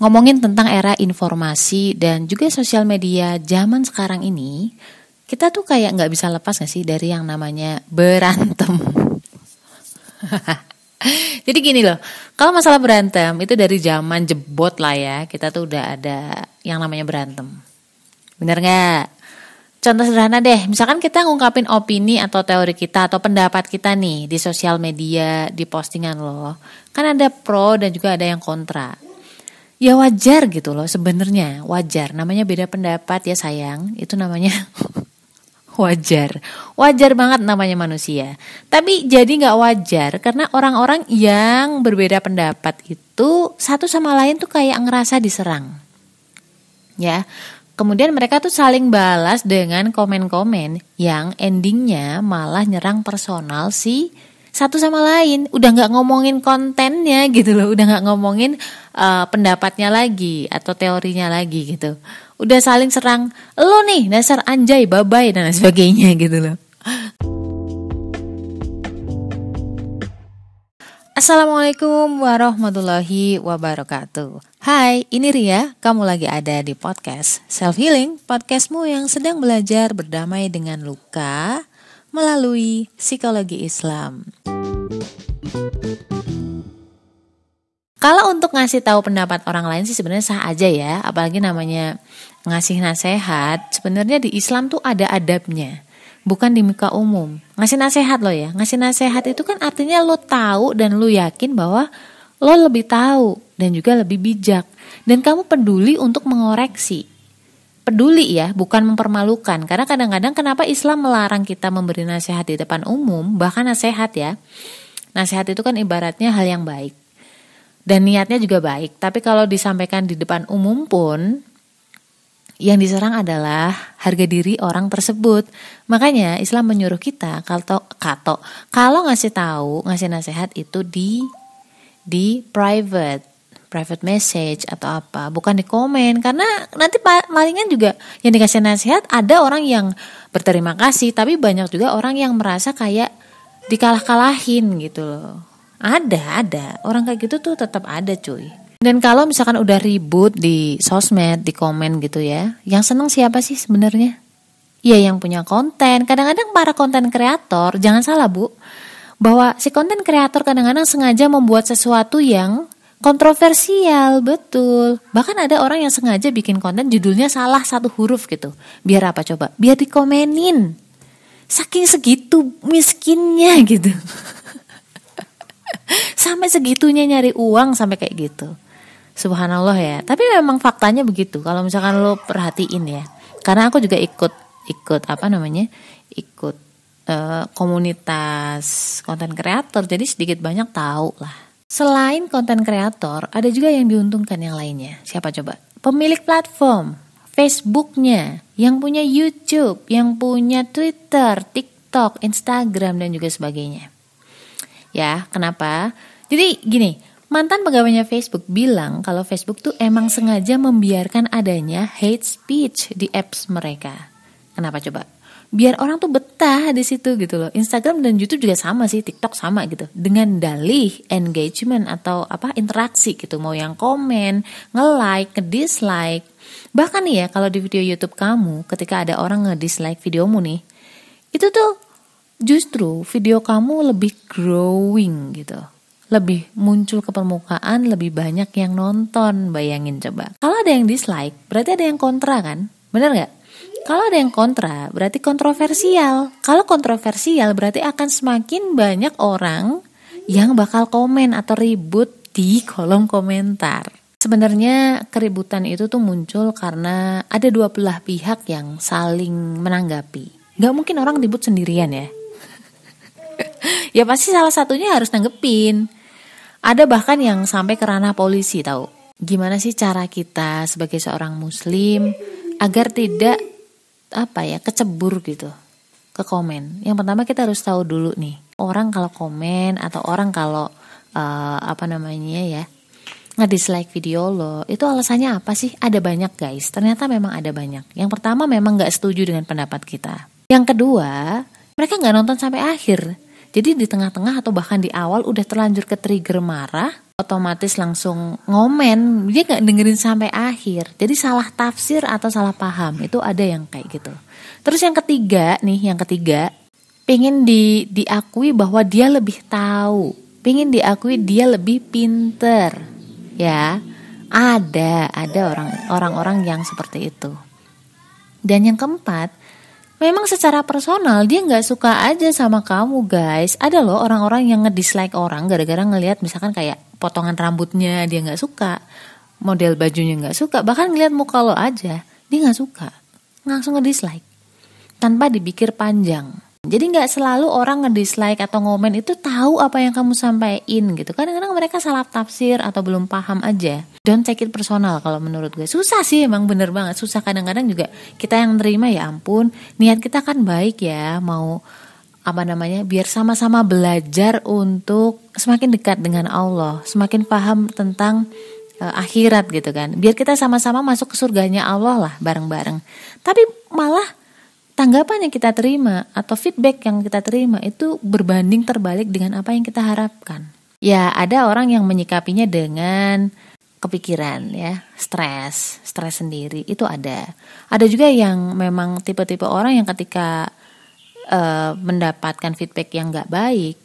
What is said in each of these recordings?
ngomongin tentang era informasi dan juga sosial media zaman sekarang ini, kita tuh kayak nggak bisa lepas gak sih dari yang namanya berantem. Jadi gini loh, kalau masalah berantem itu dari zaman jebot lah ya, kita tuh udah ada yang namanya berantem. Bener nggak? Contoh sederhana deh, misalkan kita ngungkapin opini atau teori kita atau pendapat kita nih di sosial media, di postingan lo, kan ada pro dan juga ada yang kontra ya wajar gitu loh sebenarnya wajar. Namanya beda pendapat ya sayang itu namanya wajar. Wajar banget namanya manusia. Tapi jadi nggak wajar karena orang-orang yang berbeda pendapat itu satu sama lain tuh kayak ngerasa diserang. Ya kemudian mereka tuh saling balas dengan komen-komen yang endingnya malah nyerang personal si satu sama lain udah nggak ngomongin kontennya gitu loh udah nggak ngomongin uh, pendapatnya lagi atau teorinya lagi gitu. Udah saling serang lo nih dasar anjay babai dan lain sebagainya gitu loh. Assalamualaikum warahmatullahi wabarakatuh. Hai, ini Ria, kamu lagi ada di podcast Self Healing, podcastmu yang sedang belajar berdamai dengan luka, melalui psikologi Islam. Kalau untuk ngasih tahu pendapat orang lain sih sebenarnya sah aja ya, apalagi namanya ngasih nasihat. Sebenarnya di Islam tuh ada adabnya, bukan di muka umum. Ngasih nasihat lo ya, ngasih nasihat itu kan artinya lo tahu dan lo yakin bahwa lo lebih tahu dan juga lebih bijak dan kamu peduli untuk mengoreksi peduli ya, bukan mempermalukan. Karena kadang-kadang kenapa Islam melarang kita memberi nasihat di depan umum, bahkan nasihat ya. Nasihat itu kan ibaratnya hal yang baik. Dan niatnya juga baik, tapi kalau disampaikan di depan umum pun yang diserang adalah harga diri orang tersebut. Makanya Islam menyuruh kita kalau kato kalau ngasih tahu, ngasih nasihat itu di di private private message atau apa, bukan di komen karena nanti palingan juga yang dikasih nasihat ada orang yang berterima kasih, tapi banyak juga orang yang merasa kayak dikalah-kalahin gitu loh. Ada, ada. Orang kayak gitu tuh tetap ada, cuy. Dan kalau misalkan udah ribut di sosmed, di komen gitu ya, yang seneng siapa sih sebenarnya? Ya yang punya konten. Kadang-kadang para konten kreator, jangan salah bu, bahwa si konten kreator kadang-kadang sengaja membuat sesuatu yang kontroversial betul. Bahkan ada orang yang sengaja bikin konten judulnya salah satu huruf gitu. Biar apa coba? Biar dikomenin. Saking segitu miskinnya gitu. Sampai segitunya nyari uang sampai kayak gitu. Subhanallah ya. Tapi memang faktanya begitu. Kalau misalkan lo perhatiin ya. Karena aku juga ikut ikut apa namanya? Ikut uh, komunitas konten kreator. Jadi sedikit banyak tahu lah Selain konten kreator, ada juga yang diuntungkan yang lainnya. Siapa coba? Pemilik platform, Facebooknya, yang punya YouTube, yang punya Twitter, TikTok, Instagram, dan juga sebagainya. Ya, kenapa? Jadi gini, mantan pegawainya Facebook bilang kalau Facebook tuh emang sengaja membiarkan adanya hate speech di apps mereka. Kenapa coba? Biar orang tuh betah di situ gitu loh. Instagram dan YouTube juga sama sih, TikTok sama gitu. Dengan dalih engagement atau apa interaksi gitu, mau yang komen, nge-like, nge-dislike. Bahkan nih ya kalau di video YouTube kamu ketika ada orang nge-dislike videomu nih, itu tuh justru video kamu lebih growing gitu. Lebih muncul ke permukaan, lebih banyak yang nonton, bayangin coba. Kalau ada yang dislike, berarti ada yang kontra kan? Bener gak? Kalau ada yang kontra, berarti kontroversial. Kalau kontroversial, berarti akan semakin banyak orang yang bakal komen atau ribut di kolom komentar. Sebenarnya keributan itu tuh muncul karena ada dua belah pihak yang saling menanggapi. Gak mungkin orang ribut sendirian ya. ya pasti salah satunya harus nanggepin. Ada bahkan yang sampai ke ranah polisi tahu. Gimana sih cara kita sebagai seorang muslim agar tidak apa ya kecebur gitu ke komen. Yang pertama kita harus tahu dulu nih orang kalau komen atau orang kalau uh, apa namanya ya nge-dislike video lo itu alasannya apa sih? Ada banyak guys. Ternyata memang ada banyak. Yang pertama memang nggak setuju dengan pendapat kita. Yang kedua mereka nggak nonton sampai akhir. Jadi di tengah-tengah atau bahkan di awal udah terlanjur ke trigger marah, otomatis langsung ngomen. Dia nggak dengerin sampai akhir. Jadi salah tafsir atau salah paham itu ada yang kayak gitu. Terus yang ketiga nih yang ketiga pengen di diakui bahwa dia lebih tahu. Pengen diakui dia lebih pinter. Ya ada ada orang orang-orang yang seperti itu. Dan yang keempat memang secara personal dia nggak suka aja sama kamu guys. Ada loh orang-orang yang ngedislike orang gara-gara ngelihat misalkan kayak potongan rambutnya dia nggak suka model bajunya nggak suka bahkan ngelihat muka lo aja dia nggak suka. Langsung ngedislike tanpa dipikir panjang jadi nggak selalu orang ngedislike atau ngomen itu tahu apa yang kamu sampaikan gitu. Kadang-kadang mereka salah tafsir atau belum paham aja. Don't take it personal kalau menurut gue. Susah sih emang bener banget. Susah kadang-kadang juga kita yang terima ya ampun. Niat kita kan baik ya mau apa namanya biar sama-sama belajar untuk semakin dekat dengan Allah, semakin paham tentang uh, akhirat gitu kan. Biar kita sama-sama masuk ke surganya Allah lah bareng-bareng. Tapi malah tanggapan yang kita terima atau feedback yang kita terima itu berbanding terbalik dengan apa yang kita harapkan. Ya, ada orang yang menyikapinya dengan kepikiran ya, stres, stres sendiri itu ada. Ada juga yang memang tipe-tipe orang yang ketika uh, mendapatkan feedback yang nggak baik,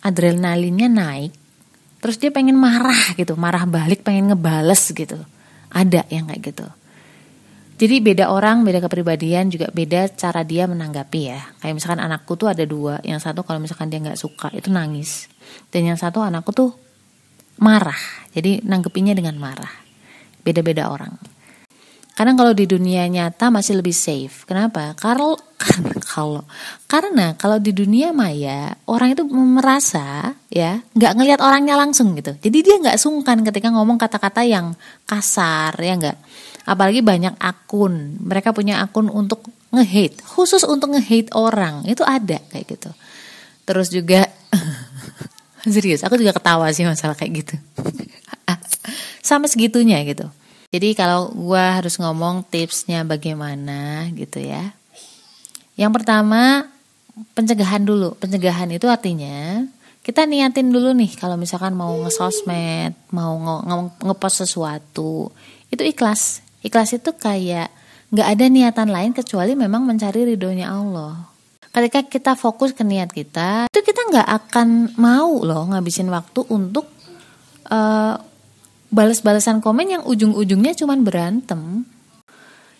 adrenalinnya naik, terus dia pengen marah gitu, marah balik, pengen ngebales gitu. Ada yang kayak gitu. Jadi beda orang, beda kepribadian juga beda cara dia menanggapi ya. Kayak misalkan anakku tuh ada dua, yang satu kalau misalkan dia nggak suka itu nangis, dan yang satu anakku tuh marah. Jadi nanggepinya dengan marah. Beda-beda orang. Karena kalau di dunia nyata masih lebih safe. Kenapa? Karena kalau karena kalau di dunia maya orang itu merasa ya nggak ngelihat orangnya langsung gitu. Jadi dia nggak sungkan ketika ngomong kata-kata yang kasar ya nggak? Apalagi banyak akun. Mereka punya akun untuk ngehate. Khusus untuk ngehate orang. Itu ada kayak gitu. Terus juga serius aku juga ketawa sih masalah kayak gitu. Sama segitunya gitu jadi kalau gue harus ngomong tipsnya bagaimana gitu ya. Yang pertama pencegahan dulu. Pencegahan itu artinya kita niatin dulu nih kalau misalkan mau ngesosmed mau ngepost sesuatu itu ikhlas. Ikhlas itu kayak nggak ada niatan lain kecuali memang mencari ridhonya Allah. Ketika kita fokus ke niat kita, itu kita nggak akan mau loh ngabisin waktu untuk uh, balas-balasan komen yang ujung-ujungnya cuman berantem.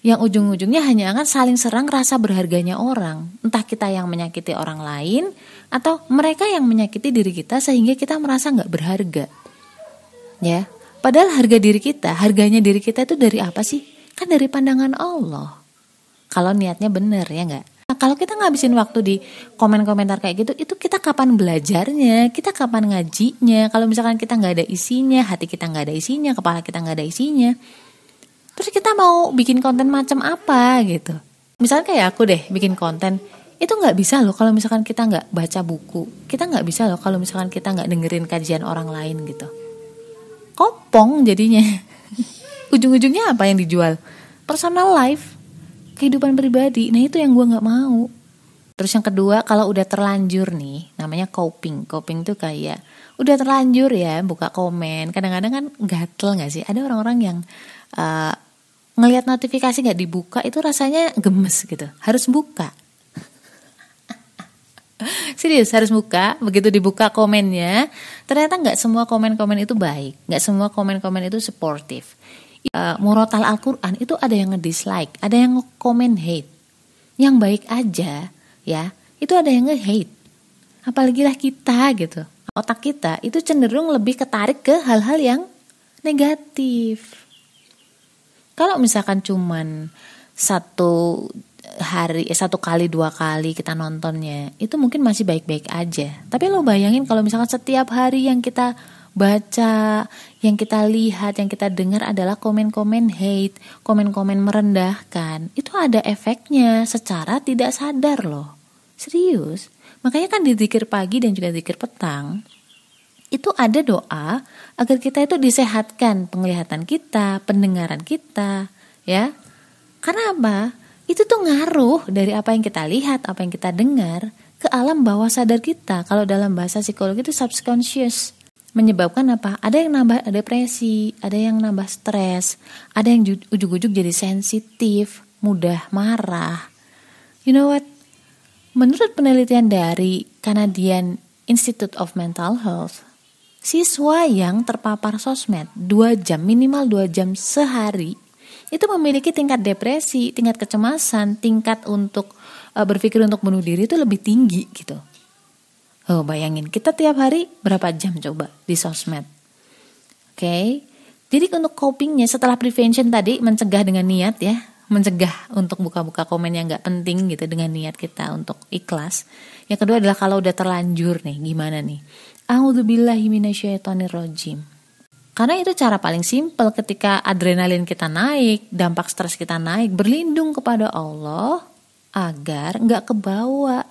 Yang ujung-ujungnya hanya akan saling serang rasa berharganya orang. Entah kita yang menyakiti orang lain atau mereka yang menyakiti diri kita sehingga kita merasa nggak berharga. Ya, Padahal harga diri kita, harganya diri kita itu dari apa sih? Kan dari pandangan Allah. Kalau niatnya benar ya nggak? Nah, kalau kita ngabisin waktu di komen-komentar kayak gitu, itu kita kapan belajarnya? Kita kapan ngajinya? Kalau misalkan kita nggak ada isinya, hati kita nggak ada isinya, kepala kita nggak ada isinya, terus kita mau bikin konten macam apa gitu? Misalnya kayak aku deh bikin konten, itu nggak bisa loh kalau misalkan kita nggak baca buku, kita nggak bisa loh kalau misalkan kita nggak dengerin kajian orang lain gitu kopong jadinya ujung-ujungnya apa yang dijual personal life kehidupan pribadi. Nah itu yang gue nggak mau. Terus yang kedua kalau udah terlanjur nih namanya coping. Coping tuh kayak udah terlanjur ya buka komen. Kadang-kadang kan gatel nggak sih? Ada orang-orang yang uh, ngelihat notifikasi nggak dibuka itu rasanya gemes gitu. Harus buka. Serius harus buka, begitu dibuka komennya, ternyata nggak semua komen-komen itu baik, nggak semua komen-komen itu supportive. Uh, murotal Al-Quran itu ada yang nge-dislike, ada yang komen hate. Yang baik aja, ya, itu ada yang nge-hate. Apalagi lah kita gitu. Otak kita itu cenderung lebih ketarik ke hal-hal yang negatif. Kalau misalkan cuman satu hari eh, satu kali dua kali kita nontonnya itu mungkin masih baik-baik aja tapi lo bayangin kalau misalkan setiap hari yang kita baca yang kita lihat yang kita dengar adalah komen-komen hate komen-komen merendahkan itu ada efeknya secara tidak sadar loh serius makanya kan di zikir pagi dan juga zikir petang itu ada doa agar kita itu disehatkan penglihatan kita, pendengaran kita, ya. Karena apa? itu tuh ngaruh dari apa yang kita lihat, apa yang kita dengar ke alam bawah sadar kita. Kalau dalam bahasa psikologi itu subconscious. Menyebabkan apa? Ada yang nambah depresi, ada yang nambah stres, ada yang ujuk-ujuk jadi sensitif, mudah marah. You know what? Menurut penelitian dari Canadian Institute of Mental Health, siswa yang terpapar sosmed 2 jam minimal 2 jam sehari itu memiliki tingkat depresi, tingkat kecemasan, tingkat untuk uh, berpikir untuk bunuh diri itu lebih tinggi gitu. Oh, bayangin kita tiap hari berapa jam coba di sosmed. Oke. Okay? Jadi untuk copingnya setelah prevention tadi mencegah dengan niat ya, mencegah untuk buka-buka komen yang nggak penting gitu dengan niat kita untuk ikhlas. Yang kedua adalah kalau udah terlanjur nih, gimana nih? A'udzubillahiminasyaitonirrojim. Karena itu cara paling simpel ketika adrenalin kita naik, dampak stres kita naik, berlindung kepada Allah agar nggak kebawa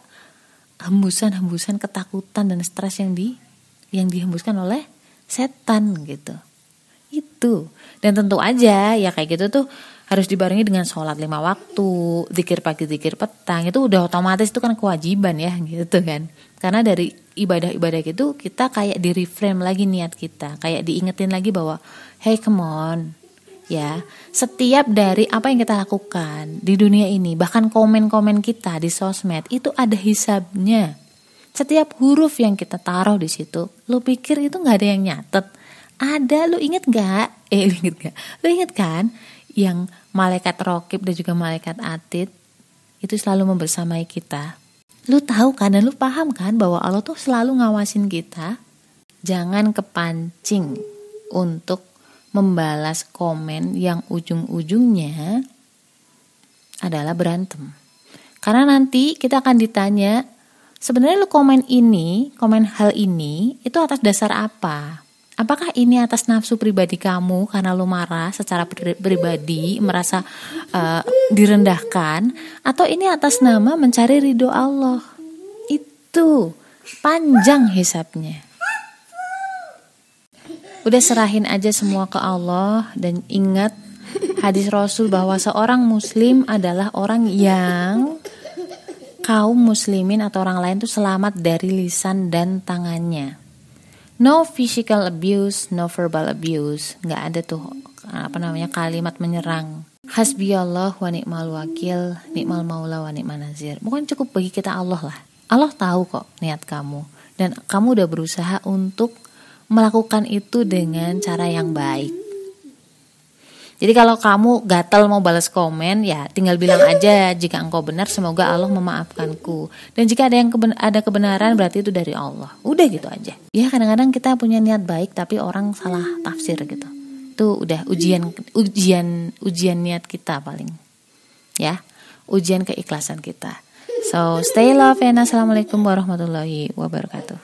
hembusan-hembusan ketakutan dan stres yang di yang dihembuskan oleh setan gitu. Itu. Dan tentu aja ya kayak gitu tuh harus dibarengi dengan sholat lima waktu, zikir pagi, zikir petang itu udah otomatis itu kan kewajiban ya gitu kan. Karena dari ibadah-ibadah gitu kita kayak di reframe lagi niat kita, kayak diingetin lagi bahwa hey come on, ya setiap dari apa yang kita lakukan di dunia ini bahkan komen-komen kita di sosmed itu ada hisabnya. Setiap huruf yang kita taruh di situ lu pikir itu nggak ada yang nyatet. Ada lu inget gak eh inget gak lu inget kan yang malaikat rokib dan juga malaikat atid itu selalu membersamai kita? Lu tahu kan dan lu paham kan bahwa Allah tuh selalu ngawasin kita? Jangan kepancing untuk membalas komen yang ujung-ujungnya adalah berantem. Karena nanti kita akan ditanya, sebenarnya lu komen ini, komen hal ini, itu atas dasar apa? Apakah ini atas nafsu pribadi kamu karena lu marah secara pribadi, merasa uh, direndahkan, atau ini atas nama mencari ridho Allah? Itu panjang hisapnya. Udah serahin aja semua ke Allah dan ingat hadis Rasul bahwa seorang muslim adalah orang yang kaum muslimin atau orang lain tuh selamat dari lisan dan tangannya. No physical abuse, no verbal abuse. Nggak ada tuh apa namanya kalimat menyerang. Hasbi Allah wa ni'mal wakil, ni'mal maula wa ni'mal nazir. Bukan cukup bagi kita Allah lah. Allah tahu kok niat kamu dan kamu udah berusaha untuk melakukan itu dengan cara yang baik. Jadi kalau kamu gatal mau balas komen ya tinggal bilang aja jika engkau benar semoga Allah memaafkanku. Dan jika ada yang keben ada kebenaran berarti itu dari Allah. Udah gitu aja. Ya kadang-kadang kita punya niat baik tapi orang salah tafsir gitu. Itu udah ujian ujian ujian niat kita paling. Ya. Ujian keikhlasan kita. So stay love and assalamualaikum warahmatullahi wabarakatuh.